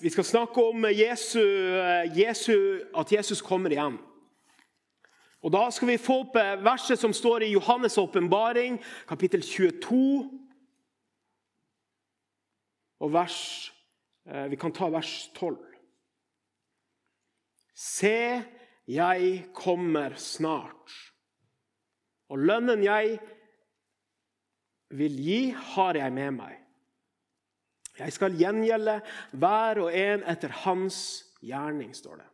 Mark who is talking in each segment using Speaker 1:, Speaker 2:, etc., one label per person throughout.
Speaker 1: Vi skal snakke om Jesu, Jesu, at Jesus kommer igjen. Og Da skal vi få opp verset som står i Johannes' åpenbaring, kapittel 22. Og vers, eh, Vi kan ta vers 12. Se, jeg kommer snart. Og lønnen jeg vil gi, har jeg med meg. Jeg skal gjengjelde hver og en etter hans gjerning, står det.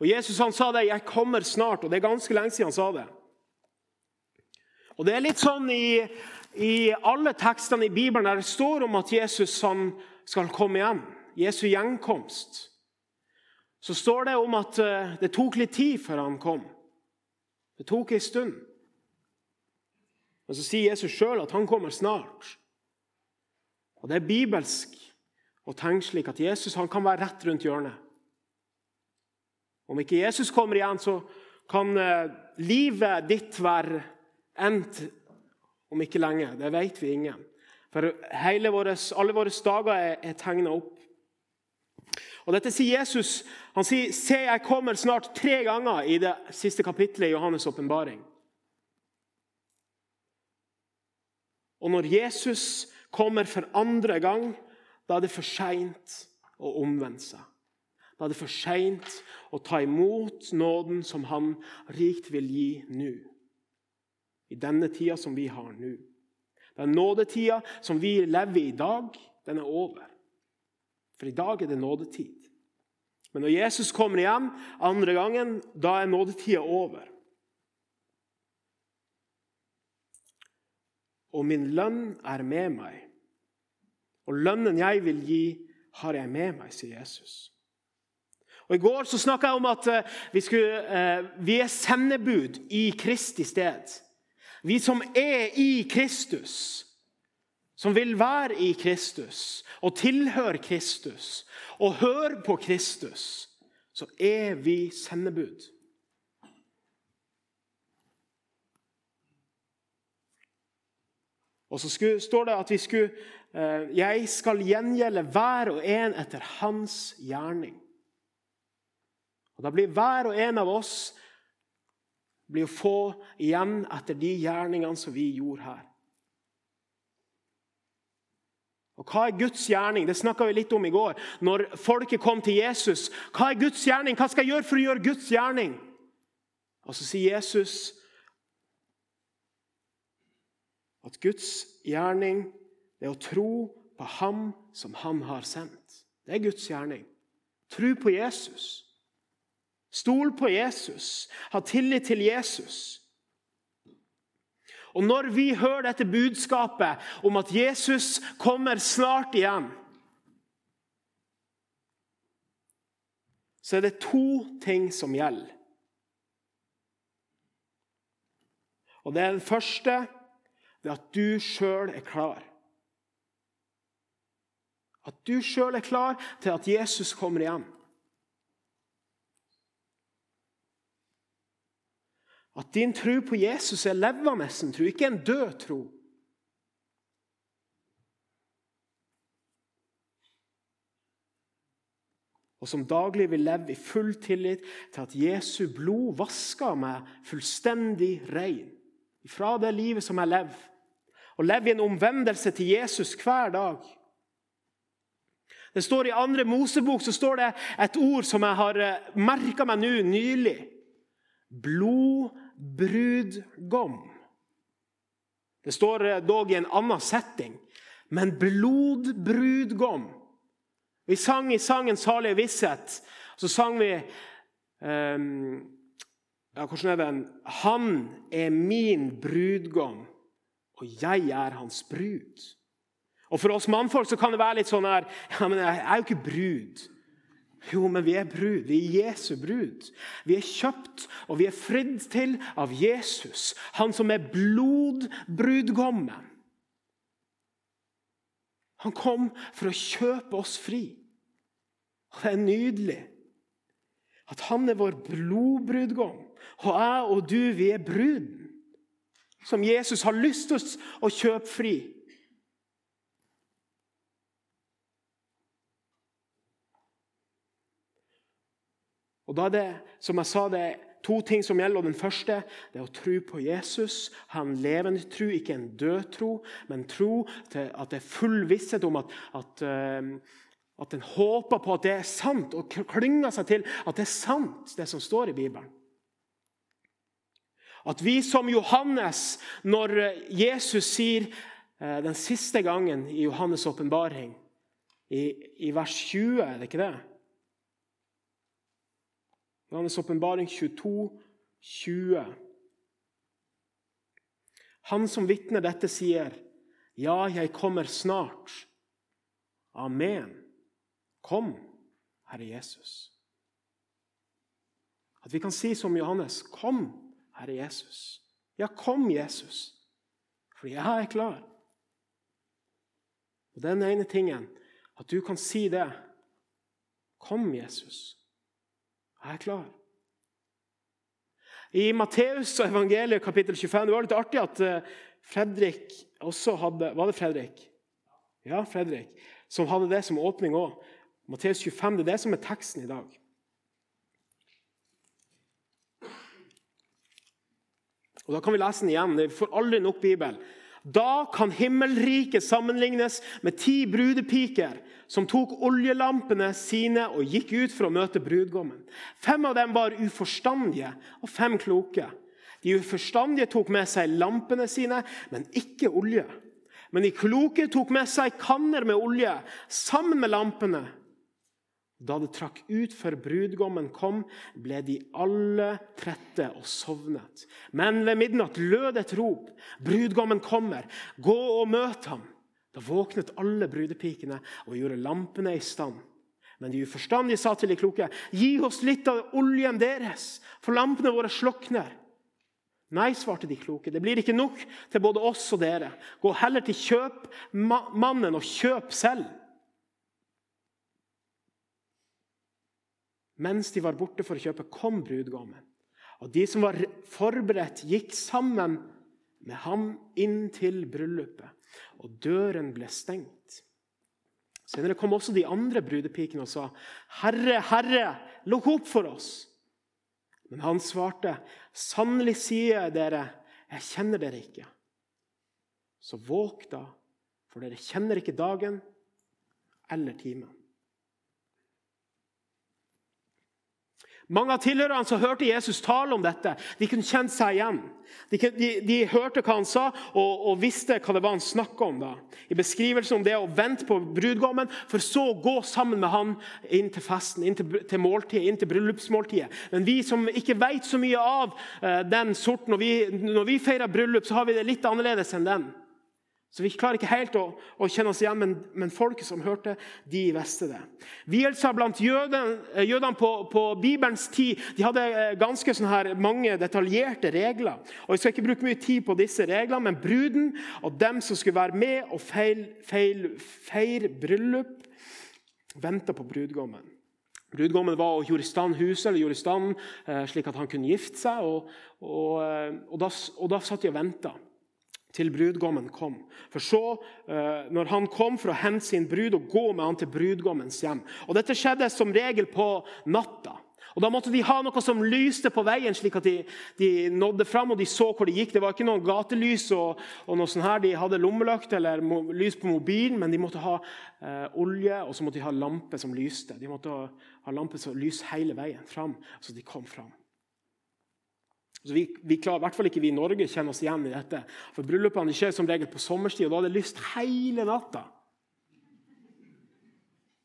Speaker 1: Og Jesus han sa det 'Jeg kommer snart', og det er ganske lenge siden han sa det. Og Det er litt sånn i, i alle tekstene i Bibelen der det står om at Jesus han skal komme igjen. Jesu gjenkomst. Så står det om at eh, det tok litt tid før han kom. Det tok ei stund. Men så sier Jesus sjøl at han kommer snart. Og Det er bibelsk å tenke slik at Jesus kan være rett rundt hjørnet. Om ikke Jesus kommer igjen, så kan eh, livet ditt være endt om ikke lenge. Det vet vi ingen. For våres, alle våre dager er, er tegna opp. Og Dette sier Jesus. Han sier 'Se, jeg kommer snart' tre ganger i det siste kapittelet i Johannes' åpenbaring. Og når Jesus kommer for andre gang, da er det for seint å omvende seg. Da er det for seint å ta imot nåden som han rikt vil gi nå. I denne tida som vi har nå. Den nådetida som vi lever i i dag, den er over. For i dag er det nådetid. Men når Jesus kommer igjen andre gangen, da er nådetida over. Og min lønn er med meg. Og lønnen jeg vil gi, har jeg med meg, sier Jesus. Og I går så snakka jeg om at eh, vi, skulle, eh, vi er sendebud i Kristi sted. Vi som er i Kristus, som vil være i Kristus og tilhøre Kristus og høre på Kristus, så er vi sendebud. Og så skulle, står det at vi skulle eh, Jeg skal gjengjelde hver og en etter hans gjerning. Og Da blir hver og en av oss blir å få igjen etter de gjerningene som vi gjorde her. Og Hva er Guds gjerning? Det snakka vi litt om i går. Når folket kom til Jesus. Hva er Guds gjerning? Hva skal jeg gjøre for å gjøre Guds gjerning? Og Så sier Jesus at Guds gjerning er å tro på Ham som Han har sendt. Det er Guds gjerning. Tro på Jesus. Stol på Jesus. Ha tillit til Jesus. Og Når vi hører dette budskapet om at Jesus kommer snart igjen, så er det to ting som gjelder. Og det er Den første det er at du sjøl er klar. At du sjøl er klar til at Jesus kommer igjen. At din tro på Jesus er levende tro, ikke en død tro. Og som daglig vil leve i full tillit til at Jesu blod vasker meg fullstendig rein fra det livet som jeg lever. Og leve i en omvendelse til Jesus hver dag. Det står I andre Mosebok så står det et ord som jeg har eh, merka meg nå nylig. Blodbrudgom. Det står eh, dog i en annen setting. Men blodbrudgom. Vi sang i sangen 'Salige visshet'. Så sang vi um, ja, Hvordan er den? 'Han er min brudgom, og jeg er hans brud'. Og For oss mannfolk så kan det være litt sånn her ja, men Jeg er jo ikke brud. Jo, men vi er brud. Vi er Jesu brud. Vi er kjøpt og vi er fridd til av Jesus, han som er blodbrudgommen. Han kom for å kjøpe oss fri. Og Det er nydelig at han er vår blodbrudgom, og jeg og du, vi er bruden som Jesus har lyst til å kjøpe fri. Og da er det, som jeg sa, det er to ting som gjelder. og Den første det er å tro på Jesus. Ha en levende tro, ikke en død tro, men tro til at det er full visshet om at, at, eh, at en håper på at det er sant, og klynger seg til at det er sant, det som står i Bibelen. At vi som Johannes, når Jesus sier uh, den siste gangen i Johannes' åpenbaring, i, i vers 20, er det ikke det? Johannes' åpenbaring 22, 20. Han som vitner dette, sier, 'Ja, jeg kommer snart.' Amen. Kom, Herre Jesus. At vi kan si som Johannes, 'Kom, Herre Jesus'. Ja, kom, Jesus, for jeg er klar. Og Den ene tingen, at du kan si det. Kom, Jesus. Jeg er klar. I Matteus og evangeliet kapittel 25 Det var litt artig at eh, Fredrik også hadde Var det Fredrik? Ja, Fredrik. Som hadde det som åpning òg. Matteus 25 det er det som er teksten i dag. Og Da kan vi lese den igjen. Vi får aldri nok Bibel. Da kan himmelriket sammenlignes med ti brudepiker som tok oljelampene sine og gikk ut for å møte brudgommen. Fem av dem var uforstandige og fem kloke. De uforstandige tok med seg lampene sine, men ikke olje. Men de kloke tok med seg kanner med olje sammen med lampene. Da det trakk ut før brudgommen kom, ble de alle trette og sovnet. Men ved midnatt lød et rop. Brudgommen kommer. Gå og møt ham. Da våknet alle brudepikene og gjorde lampene i stand. Men de uforstandige sa til de kloke, gi oss litt av oljen deres, for lampene våre slukner. Nei, svarte de kloke, det blir ikke nok til både oss og dere. Gå heller til kjøpmannen og kjøp selv. Mens de var borte for å kjøpe, kom brudgommen. Og de som var forberedt, gikk sammen med ham inn til bryllupet, og døren ble stengt. Senere kom også de andre brudepikene og sa, 'Herre, Herre, lukk opp for oss.' Men han svarte, 'Sannelig sier jeg dere, jeg kjenner dere ikke.' Så våg da, for dere kjenner ikke dagen eller timen. Mange av tilhørerne som hørte Jesus tale om dette, de kunne kjent seg igjen. De, de, de hørte hva han sa, og, og, visste hva det var han snakka om. da. I beskrivelsen om det å vente på brudgommen, for så å gå sammen med han inn til festen, inn til, til måltidet, inn til bryllupsmåltidet. Men vi som ikke vet så mye av uh, den sorten, når vi, når vi feirer bryllup, så har vi det litt annerledes enn den. Så Vi klarer ikke helt å, å kjenne oss igjen, men, men, folket som hørte, de visste det. Vielser blant jødene, eh, jødene på, på, Bibelens tid de hadde eh, ganske sånn mange detaljerte regler. Og Jeg skal ikke bruke mye tid på disse reglene, men bruden og dem som skulle være med og feire bryllup, venta på brudgommen. Brudgommen var og gjorde i stand huset eller gjorde i stand eh, slik at han kunne gifte seg. Og, og, og, da, og da satt de og venta til brudgommen kom. For så, eh, når han kom for å hente sin brud, og gå med han til brudgommens hjem. Og Dette skjedde som regel på natta. Og Da måtte de ha noe som lyste på veien, slik at de, de nådde fram og de så hvor de gikk. Det var ikke noen gatelys og, og noe sånt her. De hadde lommelykt eller lys på mobilen, men de måtte ha eh, olje og så måtte de ha lampe som lyste. De måtte ha, ha lampe som lyste hele veien fram, så de kom fram. Så vi, vi klarer, i hvert fall ikke vi i Norge kjenner oss igjen i dette. For Bryllupene skjer som regel på sommerstid, og da er det lyst hele natta.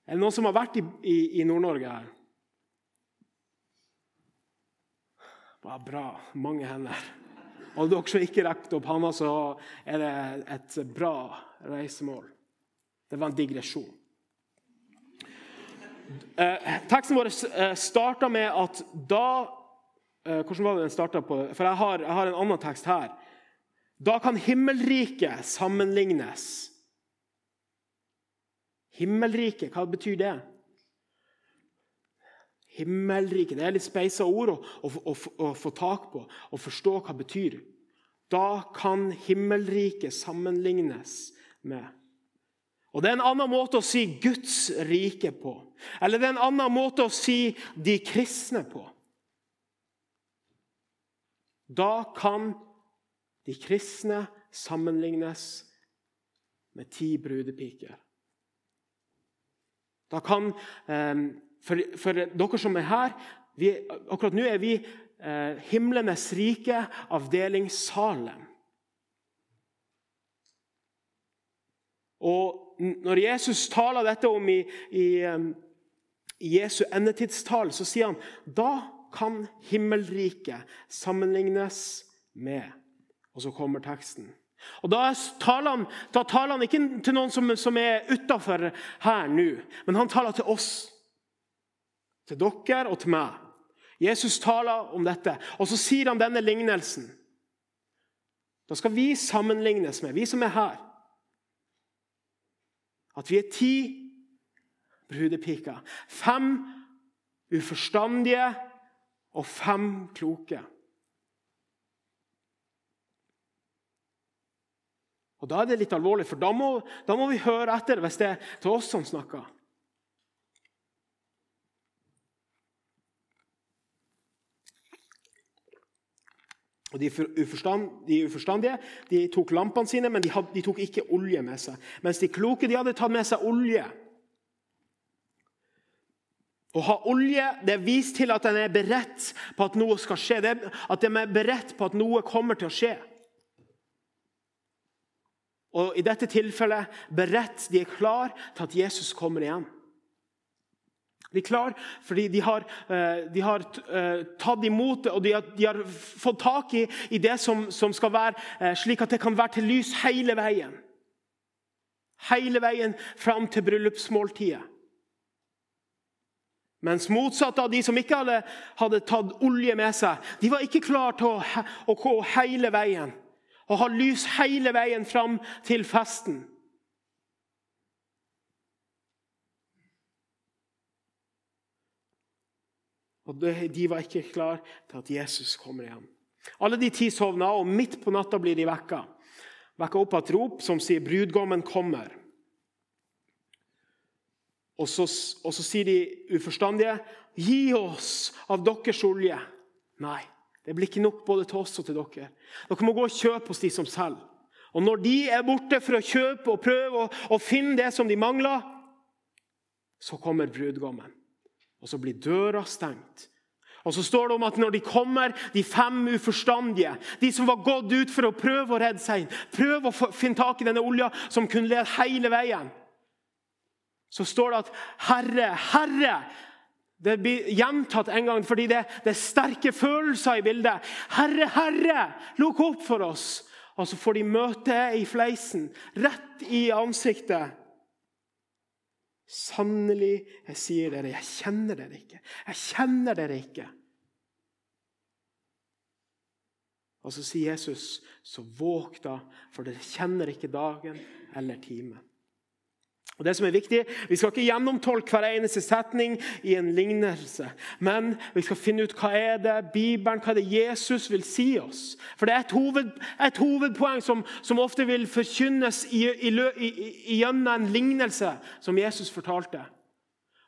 Speaker 1: Er det noen som har vært i, i, i Nord-Norge her? Ja, bra. Mange hender. Og dere som ikke rekte opp hånda, så er det et bra reisemål. Det var en digresjon. Eh, teksten vår eh, starta med at da hvordan var det den starta på? For jeg har, jeg har, en annen tekst her. Da kan himmelriket sammenlignes. Himmelriket, hva betyr det? Himmelriket Det er litt speisa ord å, å, å, å, få tak på og forstå hva det betyr. Da kan himmelriket sammenlignes med Og Det er en annen måte å si Guds rike på. Eller det er en annen måte å si de kristne på. Da kan de kristne sammenlignes med ti brudepiker. Da kan ehm, For, for dere som er her vi, Akkurat nå er vi eh, himlenes rike, avdeling Salem. Og Når Jesus taler dette om i, i, ehm, i Jesu endetidstall, så sier han da kan himmelriket sammenlignes med Og så kommer teksten. Og Da taler han, da taler ikke til noen som, som er utafor her nå, men han taler til oss. Til dere og til meg. Jesus taler om dette, og så sier han denne lignelsen. Da skal vi sammenlignes med, vi som er her, at vi er ti brudepiker. Fem uforstandige og fem kloke. Og Da er det litt alvorlig, for da må, da må vi høre etter hvis det er til oss som snakker. Og de, uforstand, de, uforstandige de tok lampene sine, men de, had, de, tok ikke olje med seg. Mens de kloke de hadde tatt med seg olje. Å ha olje det viser til at en er beredt på at noe skal skje. Det, at de er beredt på at noe kommer til å skje. Og i dette tilfellet beredt. De er klar til at Jesus kommer igjen. De er klar fordi de har, eh, de har eh, tatt imot det, og de har, de har fått tak i, i det som, som, skal være eh, slik at det kan være til lys hele veien. Hele veien fram til bryllupsmåltidet. Mens motsatt av de som ikke hadde, hadde, tatt olje med seg, de var ikke klar til å, å gå hele veien og ha lys hele veien fram til festen. Og De var ikke klar til at Jesus kommer igjen. Alle de ti sovna, og midt på natta blir de vekka. Vekka opp av et rop som sier 'Brudgommen kommer'. Og så, og så sier de uforstandige 'Gi oss av deres olje'. Nei. Det blir ikke nok både til oss og til dere. Dere må gå og kjøpe hos de som selger. Og når de er borte for å kjøpe og prøve å, finne det som de mangler, så kommer brudgommen. Og så blir døra stengt. Og så står det om at når de kommer, de fem uforstandige, de som var gått ut for å prøve å redde seg prøve å finne tak i denne olja som kunne lede hele veien, så står det at 'Herre, Herre, det blir gjentatt en gang fordi det, det, er sterke følelser i bildet. 'Herre, Herre, lukk opp for oss!' Og så får de møte i fleisen, rett i ansiktet. Sannelig, jeg sier dere, jeg kjenner dere ikke. Jeg kjenner dere ikke. Og så sier Jesus, så våg da, for dere kjenner ikke dagen eller timen. Og det som er viktig, Vi skal ikke gjennomtolke hver eneste setning i en lignelse. Men vi skal finne ut hva er det Bibelen, hva er det Jesus vil si oss. For det er et, hoved, et hovedpoeng som, som, ofte vil forkynnes gjennom en lignelse som Jesus fortalte.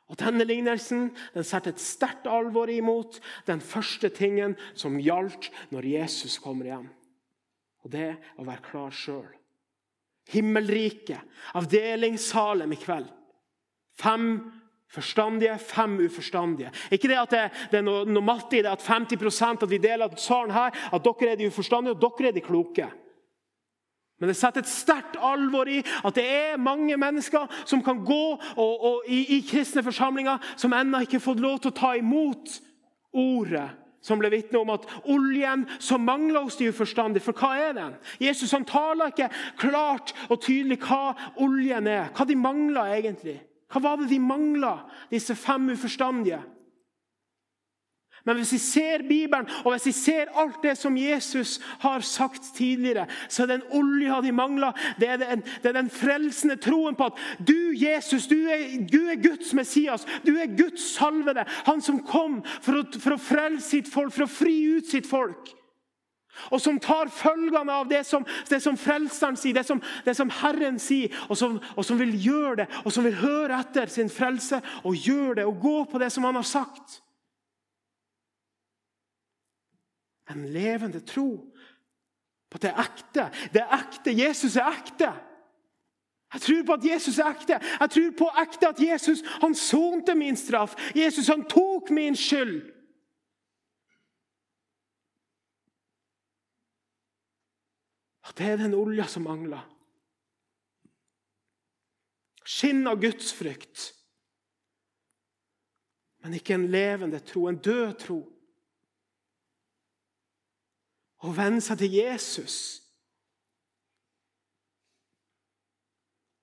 Speaker 1: Og Denne lignelsen den setter et sterkt alvor imot den første tingen som gjaldt når Jesus kommer igjen. Og det å være klar sjøl. Himmelriket, avdeling Salem i kveld. Fem forstandige, fem uforstandige. Ikke det at det, det er noe, noe matte i det at 50% av de deler salen her, at dere er de uforstandige og dere er de kloke. Men det setter et sterkt alvor i at det er mange mennesker som kan gå og, og, i, i kristne forsamlinger som ennå ikke har fått lov til å ta imot ordet som ble vitne om at oljen som mangler hos de uforstandige. For hva er den? Jesus han taler ikke klart og tydelig hva oljen er, hva de mangler egentlig. Hva var det de mangla, disse fem uforstandige? Men hvis vi ser Bibelen og hvis vi ser alt det som Jesus har sagt tidligere, så er den olja de mangler, det er den, det er den frelsende troen på at du, Jesus, du er, du er, Guds Messias. Du er Guds salvede. Han som kom for å, for å frelse sitt folk, for å fri ut sitt folk. Og som tar følgene av det som, det som frelseren sier, det som, det som Herren sier, og som, og som, vil gjøre det, og som vil høre etter sin frelse og gjøre det og gå på det som han har sagt. En levende tro på at det er ekte. Det er ekte. Jesus er ekte. Jeg tror på at Jesus er ekte. Jeg tror på ekte at Jesus han sonte min straff. Jesus han tok min skyld. At det er den olja som mangler. Skinn av gudsfrykt. Men ikke en levende tro, en død tro. Å venne seg til Jesus.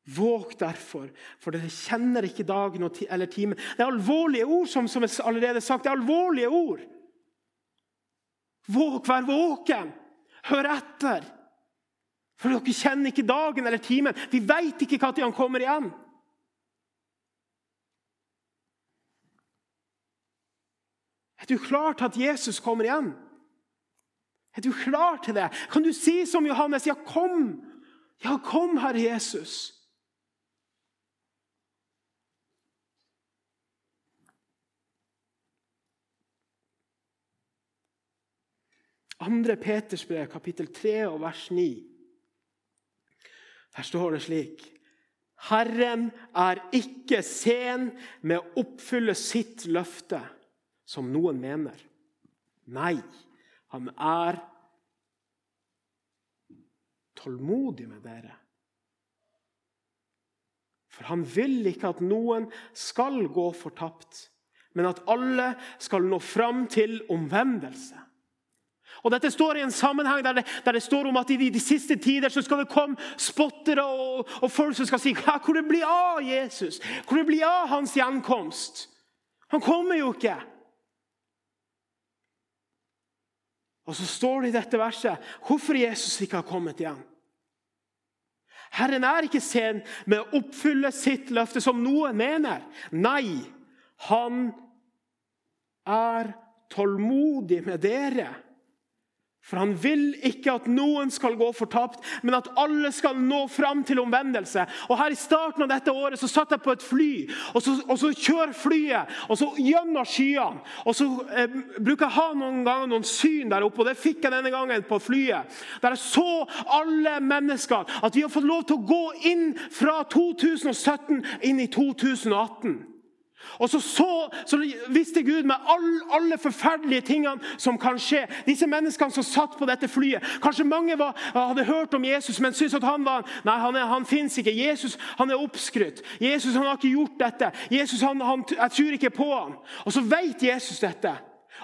Speaker 1: Våg derfor, for dere kjenner ikke dagen eller timen. Det er alvorlige ord, som, som er allerede sagt. Det er alvorlige ord. Våg, vær våken. Hør etter. For dere kjenner ikke dagen eller timen. Vi veit ikke når han kommer igjen. Er du klar til at Jesus kommer igjen? Er du klar til det? Kan du si som Johannes, 'Ja, kom'? Ja, kom, Herre Jesus. Andre Peters brev, kapittel 3 og vers 9. Der står det slik Herren er ikke sen med å oppfylle sitt løfte, som noen mener. Nei, han er tålmodig med dere. For han vil ikke at noen skal gå fortapt, men at alle skal nå fram til omvendelse. Og Dette står i en sammenheng der det, der det står om at i de, de, siste tider så skal det komme spottere og, og folk som skal si hvor det blir av Jesus? Hvor det blir av hans gjenkomst? Han kommer jo ikke. Og så står det i dette verset hvorfor Jesus ikke har kommet igjen. Herren er ikke sen med å oppfylle sitt løfte, som noen mener. Nei, han er tålmodig med dere for han vil ikke at noen skal gå fortapt, men at alle skal nå fram til omvendelse. Og her I starten av dette året så satt jeg på et fly, og så, og så kjører flyet og så gjennom skyene. Og så eh, bruker jeg ha noen ganger noen syn der oppe, og det fikk jeg denne gangen på flyet. Der jeg så alle mennesker. At vi har fått lov til å gå inn fra 2017 inn i 2018. Og så, så, så visste Gud med all, alle forferdelige tingene som kan skje. Disse menneskene som satt på dette flyet. Kanskje mange var, hadde hørt om Jesus, men syntes at han var Nei, han, er, han fins ikke. Jesus han er oppskrytt. Jesus han har ikke gjort dette. Jesus, han, han, Jeg tror ikke på ham. Og så vet Jesus dette.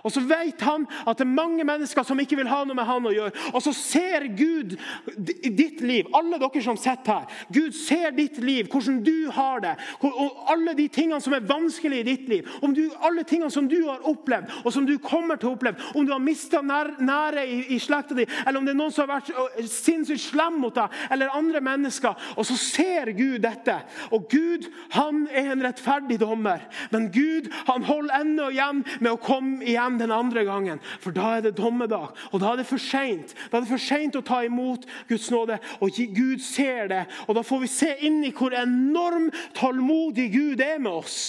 Speaker 1: Og så vet han at det er mange mennesker som ikke vil ha noe med han å gjøre. Og så ser Gud ditt liv, alle dere som sitter her. Gud ser ditt liv, hvordan du har det. Og alle de tingene som er vanskelig i ditt liv. Om du, alle tingene som du har opplevd, og som du kommer til å oppleve. Om du har mista nær, nære i, i slekta di, eller om det er noen som har vært sinnssykt slem mot deg, eller andre mennesker. Og så ser Gud dette. Og Gud han er en rettferdig dommer. Men Gud han holder ennå igjen med å komme igjen igjen den andre gangen. For da er det dommedag, og da er det for seint. Da er det for seint å ta imot Guds nåde, og Gud ser det. Og da får vi se inn i hvor enorm tålmodig Gud er med oss.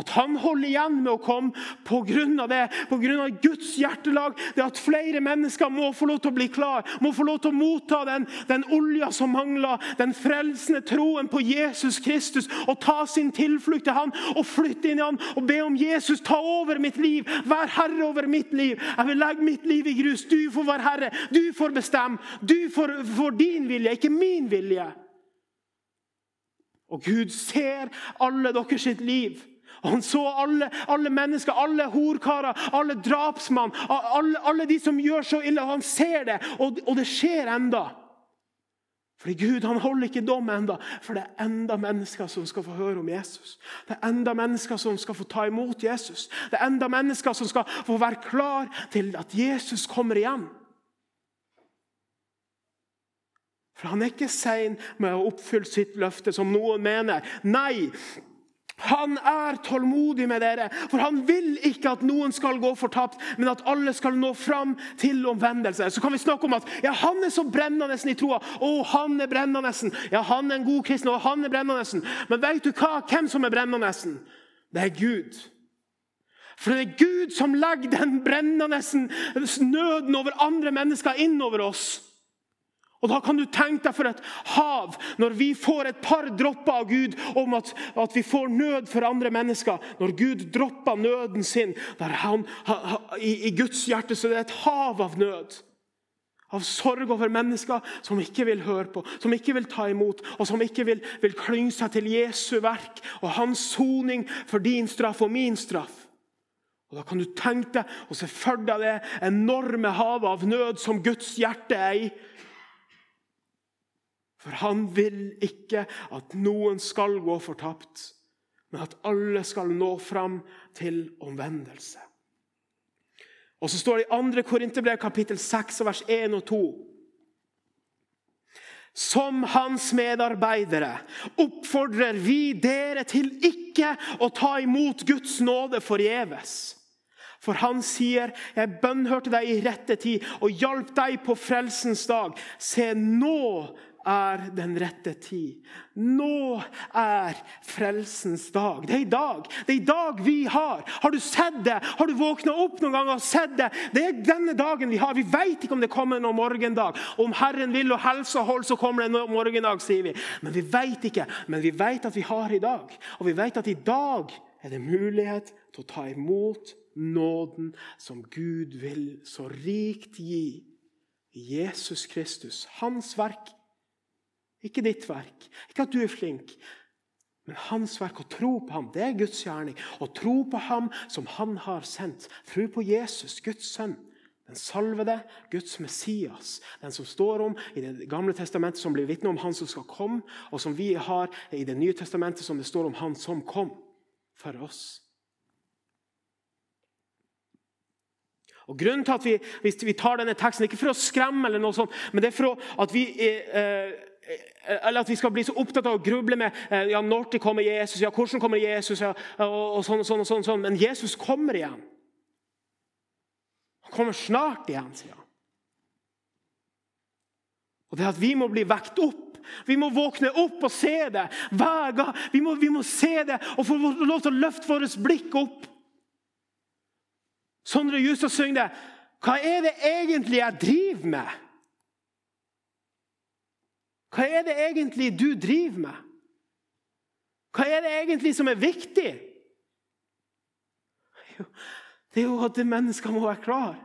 Speaker 1: At han holder igjen med å komme pga. det, pga. Guds hjertelag. Det at flere mennesker må få lov til å bli klar, må få lov til å motta den, den olja som mangler, den frelsende troen på Jesus Kristus, og ta sin tilflukt til han, og flytte inn i han og be om Jesus ta over mitt liv. Vær herre over mitt liv. Jeg vil legge mitt liv i grus. Du får være herre. Du får bestemme. Du får, får din vilje, ikke min vilje. Og Gud ser alle deres sitt liv. Han så alle, alle mennesker, alle horkarer, alle drapsmann, alle, alle, de som gjør så ille. Han ser det, og, og det skjer enda. Fordi Gud han holder ikke dom enda, for det er enda mennesker som skal få høre om Jesus. Det er enda mennesker som skal få ta imot Jesus. Det er enda mennesker som skal få være klar til at Jesus kommer igjen. For Han er ikke sein med å oppfylle sitt løfte, som noen mener. Nei, Han er tålmodig med dere, for han vil ikke at noen skal gå fortapt, men at alle skal nå fram til omvendelse. Så kan vi snakke om at ja, han er så brennende i troa. Å, han er brennende. Ja, han er en god kristen, og han er brennende. Men vet du hva? hvem som er brennende? Det er Gud. For det er Gud som legger den brennende nøden over andre mennesker innover oss. Og Da kan du tenke deg for et hav når vi får et par dropper av Gud om at, at vi får nød for andre mennesker. Når Gud dropper nøden sin han, ha, i, i, Guds hjerte, så det er et hav av nød. Av sorg over mennesker som ikke vil høre på, som ikke vil ta imot, og som ikke vil, vil klynge seg til Jesu verk og hans soning for din straff og min straff. Og Da kan du tenke deg og se for deg det enorme havet av nød som Guds hjerte er i for han vil ikke at noen skal gå fortapt, men at alle skal nå fram til omvendelse. Og så står det i 2. Korinterbrev kapittel 6 vers 1 og 2. Som hans medarbeidere oppfordrer vi dere til ikke å ta imot Guds nåde forgjeves. For han sier, 'Jeg bønnhørte deg i rette tid og hjalp deg på frelsens dag.' Se, nå er den rette tid. Nå er frelsens dag. Det er i dag. Det er i dag vi har. Har du sett det? Har du våkna opp noen gang og sett det? Det er denne dagen vi har. Vi vet ikke om det kommer noen morgendag. Om Herren vil og helsa hold, så kommer det en morgendag, sier vi. Men vi vet ikke. Men vi vet at vi har i dag. Og vi vet at i dag er det mulighet til å ta imot nåden som Gud vil så rikt gi. Jesus Kristus, hans verk ikke ditt verk, ikke at du er flink. Men hans verk, å tro på ham, det er Guds gjerning. Å tro på ham som han har sendt. Tro på Jesus, Guds sønn. Den salvede, Guds Messias. Den som står om i Det gamle testamentet, som blir vitne om han som skal komme, og som vi har i Det nye testamentet, som det står om han som kom for oss. Og grunnen til at vi, vi tar denne teksten, ikke for å skremme, eller noe sånt, men det er for at vi eh, eller at vi skal bli så opptatt av å gruble med eh, ja, når det kommer Jesus, ja, hvordan kommer Jesus, ja, og, sånn og sånn, og sånn, sånn. Men Jesus kommer igjen. Han kommer snart igjen, sier han. Og det er at Vi må bli vekt opp. Vi må våkne opp og se det hver gang. Vi må, vi må se det og få lov til å løfte vårt blikk opp. Sondre Justad synger det. Hva er det egentlig jeg driver med? Hva er det egentlig du driver med? Hva er det egentlig som er viktig? Det er jo at mennesker må være klar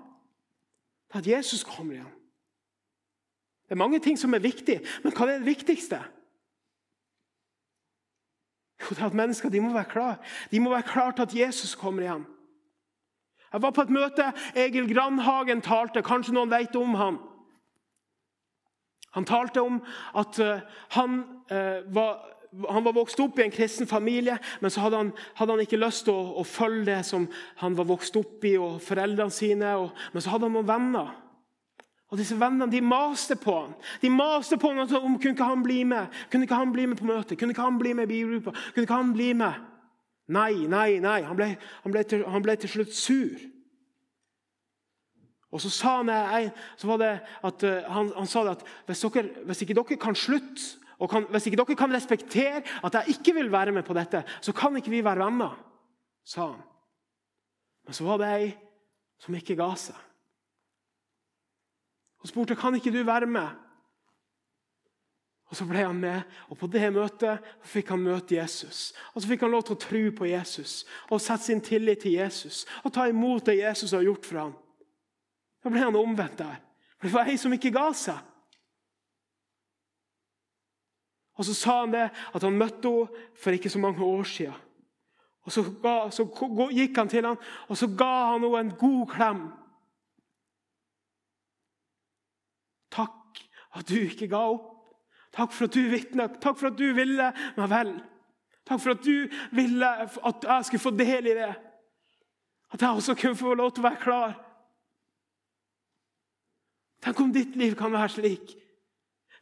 Speaker 1: til at Jesus kommer igjen. Det er mange ting som er viktig, men hva er det viktigste? Jo, det er at mennesker de må være klar. De må være klar til at Jesus kommer igjen. Jeg var på et møte. Egil Grandhagen talte. Kanskje noen vet om han. Han talte om at eh, han eh, var, han var vokst opp i en kristen familie, men så hadde han, hadde han ikke lyst til å, å, følge det som han var vokst opp i, og foreldrene sine. Og, men så hadde han noen venner. Og disse Vennene de maste på han. De maste på han om kunne ikke han bli med Kunne ikke han bli med på møtet, kunne ikke han bli med i bilgruppa. Kunne ikke han bli med? Nei, nei, nei. Han ble, han ble, til, han ble til slutt sur. Og så sa han, så var det at, uh, han, han, sa at hvis, dere, hvis ikke dere kan slutte, og kan, hvis ikke dere kan respektere at jeg ikke vil være med på dette, så kan ikke vi være venner, sa han. Men så var det ei som ikke ga seg. Og spurte kan ikke du være med. Og Så ble han med, og på det møtet fikk han møte Jesus. Og Så fikk han lov til å tro på Jesus og sette sin tillit til Jesus og ta imot det Jesus har gjort for ham. Da ble han omvendt der. For det var ei som ikke ga seg. Og Så sa han det at han møtte henne for ikke så mange år siden. Og Så, ga, så gikk han til ham, og så ga han henne en god klem. Takk at du ikke ga opp. Takk for at du vitna. Takk for at du ville meg vel. Takk for at du ville at jeg skulle få del i det. At jeg også kunne få lov til å være klar. Tenk om ditt liv kan være slik.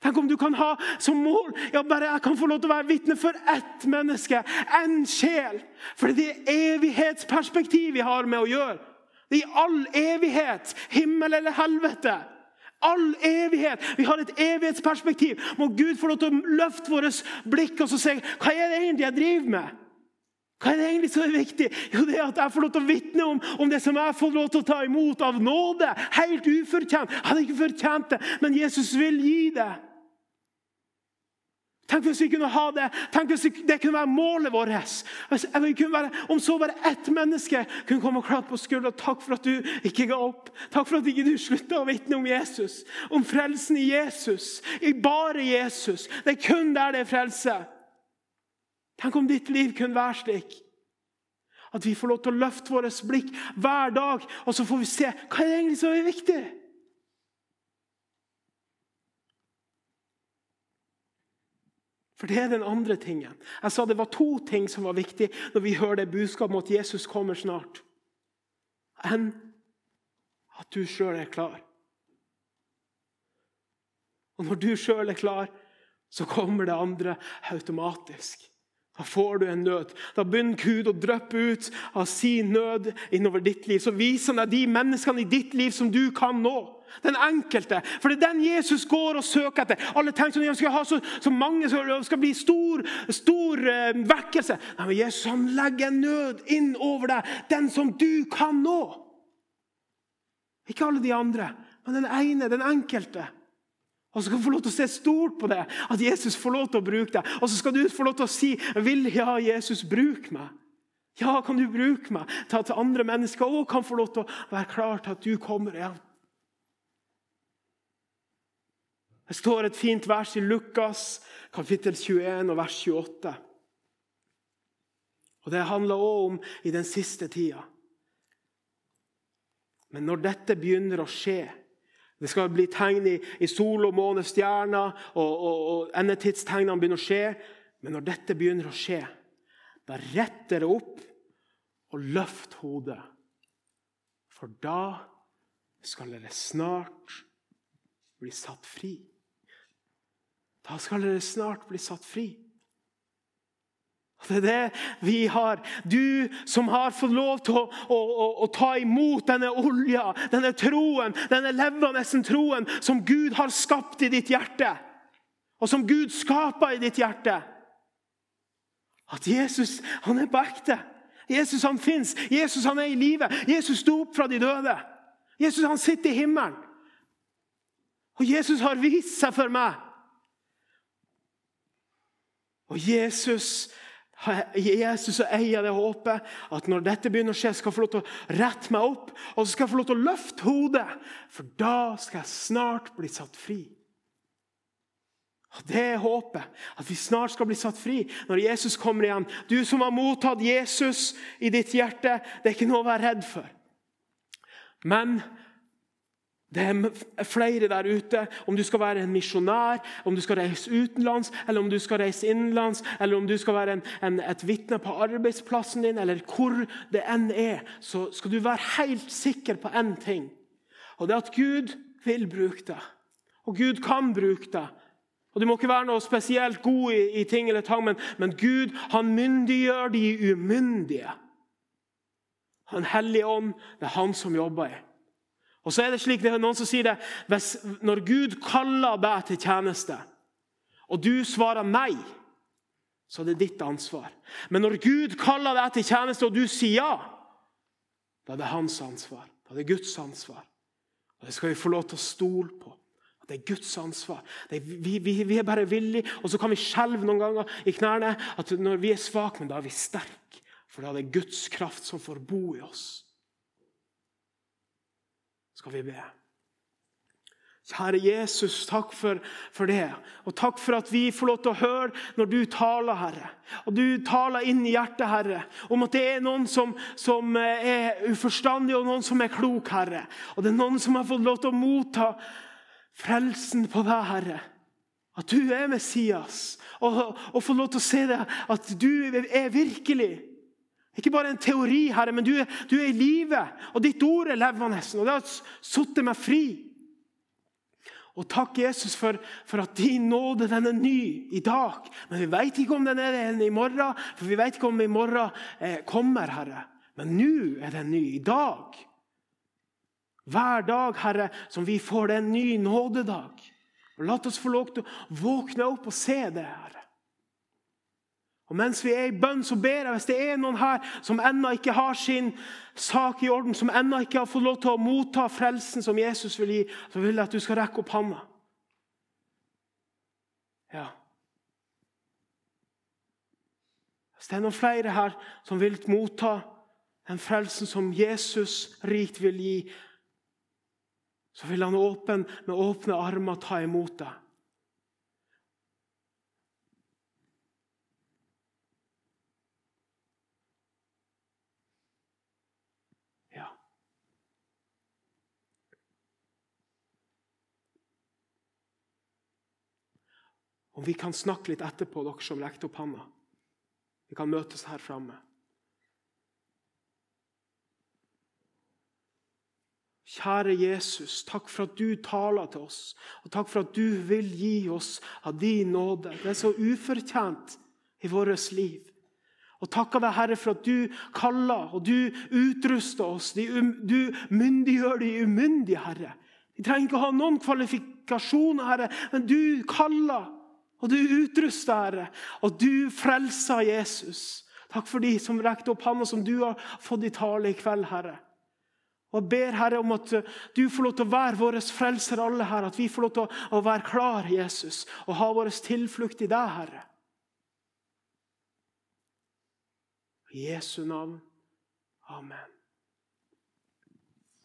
Speaker 1: Tenk om du kan ha som mål ja, bare jeg kan få lov til å være vitne for ett menneske, én sjel. For det er evighetsperspektiv vi har med å gjøre. Det er i all evighet, himmel eller helvete. All evighet. Vi har et evighetsperspektiv. Må Gud få lov til å løfte vårt blikk og så si hva er det egentlig jeg driver med? Hva er det egentlig som er viktig? Jo, det er At jeg får lov til å vitne om, om det som jeg får lov til å ta imot av nåde. Helt ufortjent. Jeg hadde ikke fortjent det, men Jesus vil gi det. Tenk hvis vi kunne ha det Tenk hvis det kunne være målet vårt. Være, om så bare ett menneske kunne komme og klappe på skuldra. Takk for at du ikke ga opp. Takk for at ikke du slutta å vitne om Jesus. Om frelsen i Jesus. I bare Jesus. Det er kun der det er frelse. Tenk om ditt liv kunne være slik. At vi får lov til å løfte vårt blikk hver dag, og så får vi se hva er det egentlig som er viktig. For det er den andre tingen. Jeg sa Det var to ting som var viktig når vi hører det budskapet om at Jesus kommer snart. Enn at du sjøl er klar. Og når du sjøl er klar, så kommer det andre automatisk. Da får du en nød. Da begynner Gud å dryppe ut av sin nød innover ditt liv. Så viser han deg de menneskene i ditt liv som du kan nå. Den enkelte. For det er den Jesus går og søker etter. Alle tenker sånn, at skal ha så, så mange, så det skal bli stor, stor uh, vekkelse. Nei, men Jesus han legger en nød inn over deg. Den som du kan nå. Ikke alle de andre, men den ene, den enkelte. Og så skal du få lov til å se stort på det, at Jesus får lov til å bruke deg. Og så skal du få lov til å si vil ja, Jesus, bruk meg. Ja, kan du bruke meg til at andre mennesker òg kan få lov til å være klar til at du kommer. igjen? Det står et fint vers i Lukas kapittel 21 og vers 28. Og Det handler òg om i den siste tida. Men når dette begynner å skje det skal bli tegn i, i sol og måne, stjerner, og, og, og endetidstegnene begynner å skje. Men når dette begynner å skje, da rett dere opp og løft hodet. For da skal dere snart bli satt fri. Da skal dere snart bli satt fri. Det er det vi har. Du som har fått lov til å, å, å, å ta imot denne olja, denne troen, denne levende troen som Gud har skapt i ditt hjerte, og som Gud skaper i ditt hjerte. At Jesus han er på ekte. Jesus han fins. Jesus han er i live. Jesus sto opp fra de døde. Jesus han sitter i himmelen. Og Jesus har vist seg for meg. Og Jesus Jesus og eier det håpet at når dette begynner å skje, skal jeg få lov til å rette meg opp og så skal jeg få lov til å løfte hodet. For da skal jeg snart bli satt fri. Og Det er håpet, at vi snart skal bli satt fri når Jesus kommer igjen. Du som har mottatt Jesus i ditt hjerte, det er ikke noe å være redd for. Men det er flere der ute. Om du skal være en misjonær, om du skal reise utenlands, eller om du skal reise innenlands, eller om du skal være en, en, et vitne på arbeidsplassen din, eller hvor det enn er, så skal du være helt sikker på én ting. Og det er at Gud vil bruke deg. Og Gud kan bruke deg. Og Du må ikke være noe spesielt god i, i ting eller tang, men, men Gud han myndiggjør de umyndige. Han hellige ånd, det er han som jobber i. Og så er det slik, det er Noen som sier det hvis, Når Gud kaller deg til tjeneste, og du svarer nei, så er det ditt ansvar. Men når Gud kaller deg til tjeneste, og du sier ja, da er det hans ansvar. Da er det Guds ansvar. Og Det skal vi få lov til å stole på. Det er Guds ansvar. Er, vi, vi, vi, er bare villige, og så kan vi skjelve noen ganger i knærne. at Når vi er svake, men da er vi sterke. For da er det Guds kraft som får bo i oss skal vi be. Kjære Jesus, takk for, for, det. Og takk for at vi får lov til å høre når du taler, Herre. Og du taler inn i hjertet, Herre, om at det er noen som, som er uforstandige, og noen som er klok, Herre. Og det er noen som har fått lov til å motta frelsen på deg, Herre. At du er Messias. Og, og få lov til å se det, at du er virkelig. Ikke bare en teori, Herre, men du, du er i live, og ditt ord er levende. Og det har satt meg fri. Og takk, Jesus, for, for, at din nåde den er ny i dag. Men vi vet ikke om den er det i morgen, for vi vet ikke om i morgen eh, kommer, Herre. Men nå er den ny. I dag. Hver dag, Herre, som vi får det en ny nådedag. Og La oss få lov til å våkne opp og se det, Herre. Og Mens vi er i bønn, så ber jeg hvis det er noen her som ennå ikke har sin sak i orden, som ennå ikke har fått lov til å motta frelsen som Jesus vil gi, så vil jeg at du skal rekke opp handa. Ja. Hvis det er noen flere her som vil motta den frelsen som Jesus rikt vil gi, så vil han åpen, med åpne armer ta imot deg. Om vi kan snakke litt etterpå, dere som rekte opp handa. Vi kan møtes her framme. Kjære Jesus, takk for at du taler til oss, og takk for at du vil gi oss av din nåde. Det er så ufortjent i vårt liv. Og takker deg, Herre, for at du kaller og du utruster oss. Du myndiggjør de umyndige, Herre. Vi trenger ikke å ha noen kvalifikasjoner, Herre, men du kaller og du utruster, Herre, og du frelser Jesus. Takk for de som rekte opp hånda, som du har fått i tale i kveld, Herre. Og Jeg ber Herre om at du får lov til å være vår frelser, alle her. At vi får lov til å være klar, Jesus, og ha vår tilflukt i deg, Herre. I Jesu navn. Amen.